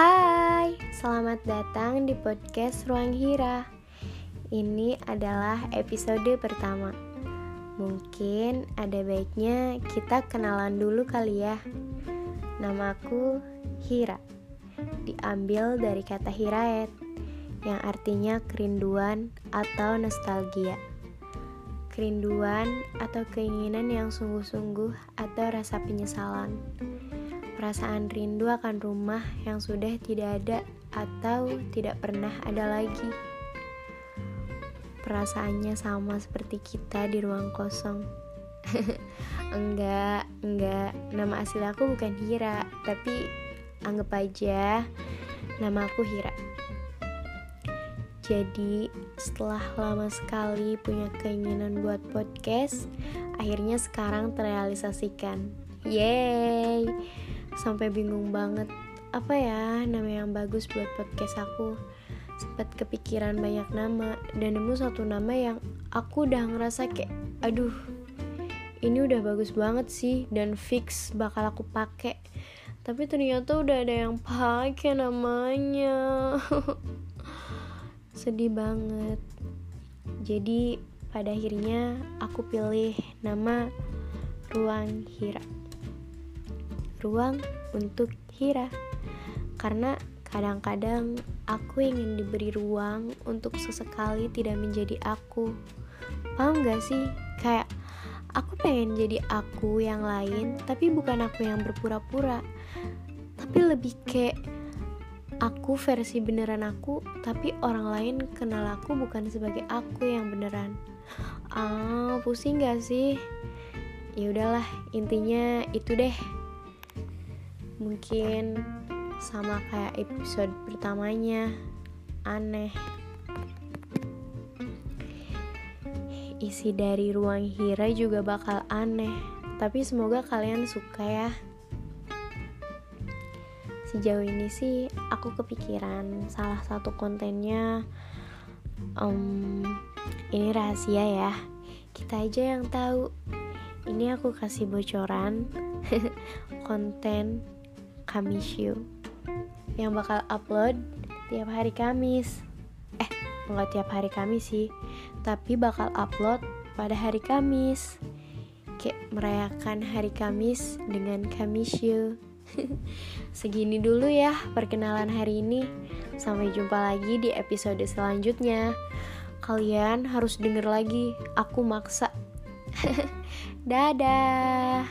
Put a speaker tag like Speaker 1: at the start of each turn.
Speaker 1: Hai, selamat datang di podcast Ruang Hira. Ini adalah episode pertama. Mungkin ada baiknya kita kenalan dulu kali ya. Namaku Hira. Diambil dari kata hiraet yang artinya kerinduan atau nostalgia. Kerinduan atau keinginan yang sungguh-sungguh atau rasa penyesalan perasaan rindu akan rumah yang sudah tidak ada atau tidak pernah ada lagi. Perasaannya sama seperti kita di ruang kosong. enggak, enggak. Nama asli aku bukan Hira, tapi anggap aja nama aku Hira. Jadi, setelah lama sekali punya keinginan buat podcast, akhirnya sekarang terrealisasikan. Yeay! Sampai bingung banget apa ya nama yang bagus buat podcast aku? Sempat kepikiran banyak nama dan nemu satu nama yang aku udah ngerasa kayak aduh ini udah bagus banget sih dan fix bakal aku pakai. Tapi ternyata udah ada yang pakai namanya. Sedih banget. Jadi pada akhirnya aku pilih nama Ruang Hira ruang untuk Hira. Karena kadang-kadang aku ingin diberi ruang untuk sesekali tidak menjadi aku. Paham gak sih? Kayak aku pengen jadi aku yang lain tapi bukan aku yang berpura-pura. Tapi lebih kayak aku versi beneran aku tapi orang lain kenal aku bukan sebagai aku yang beneran. Ah pusing gak sih? Ya udahlah intinya itu deh mungkin sama kayak episode pertamanya. Aneh. Isi dari ruang hira juga bakal aneh tapi semoga kalian suka ya. Sejauh ini sih aku kepikiran salah satu kontennya um, ini rahasia ya. Kita aja yang tahu. Ini aku kasih bocoran konten Kamis You yang bakal upload tiap hari Kamis. Eh, enggak tiap hari Kamis sih, tapi bakal upload pada hari Kamis. Kayak merayakan hari Kamis dengan Kamis You. Segini dulu ya perkenalan hari ini. Sampai jumpa lagi di episode selanjutnya. Kalian harus denger lagi, aku maksa. Dadah.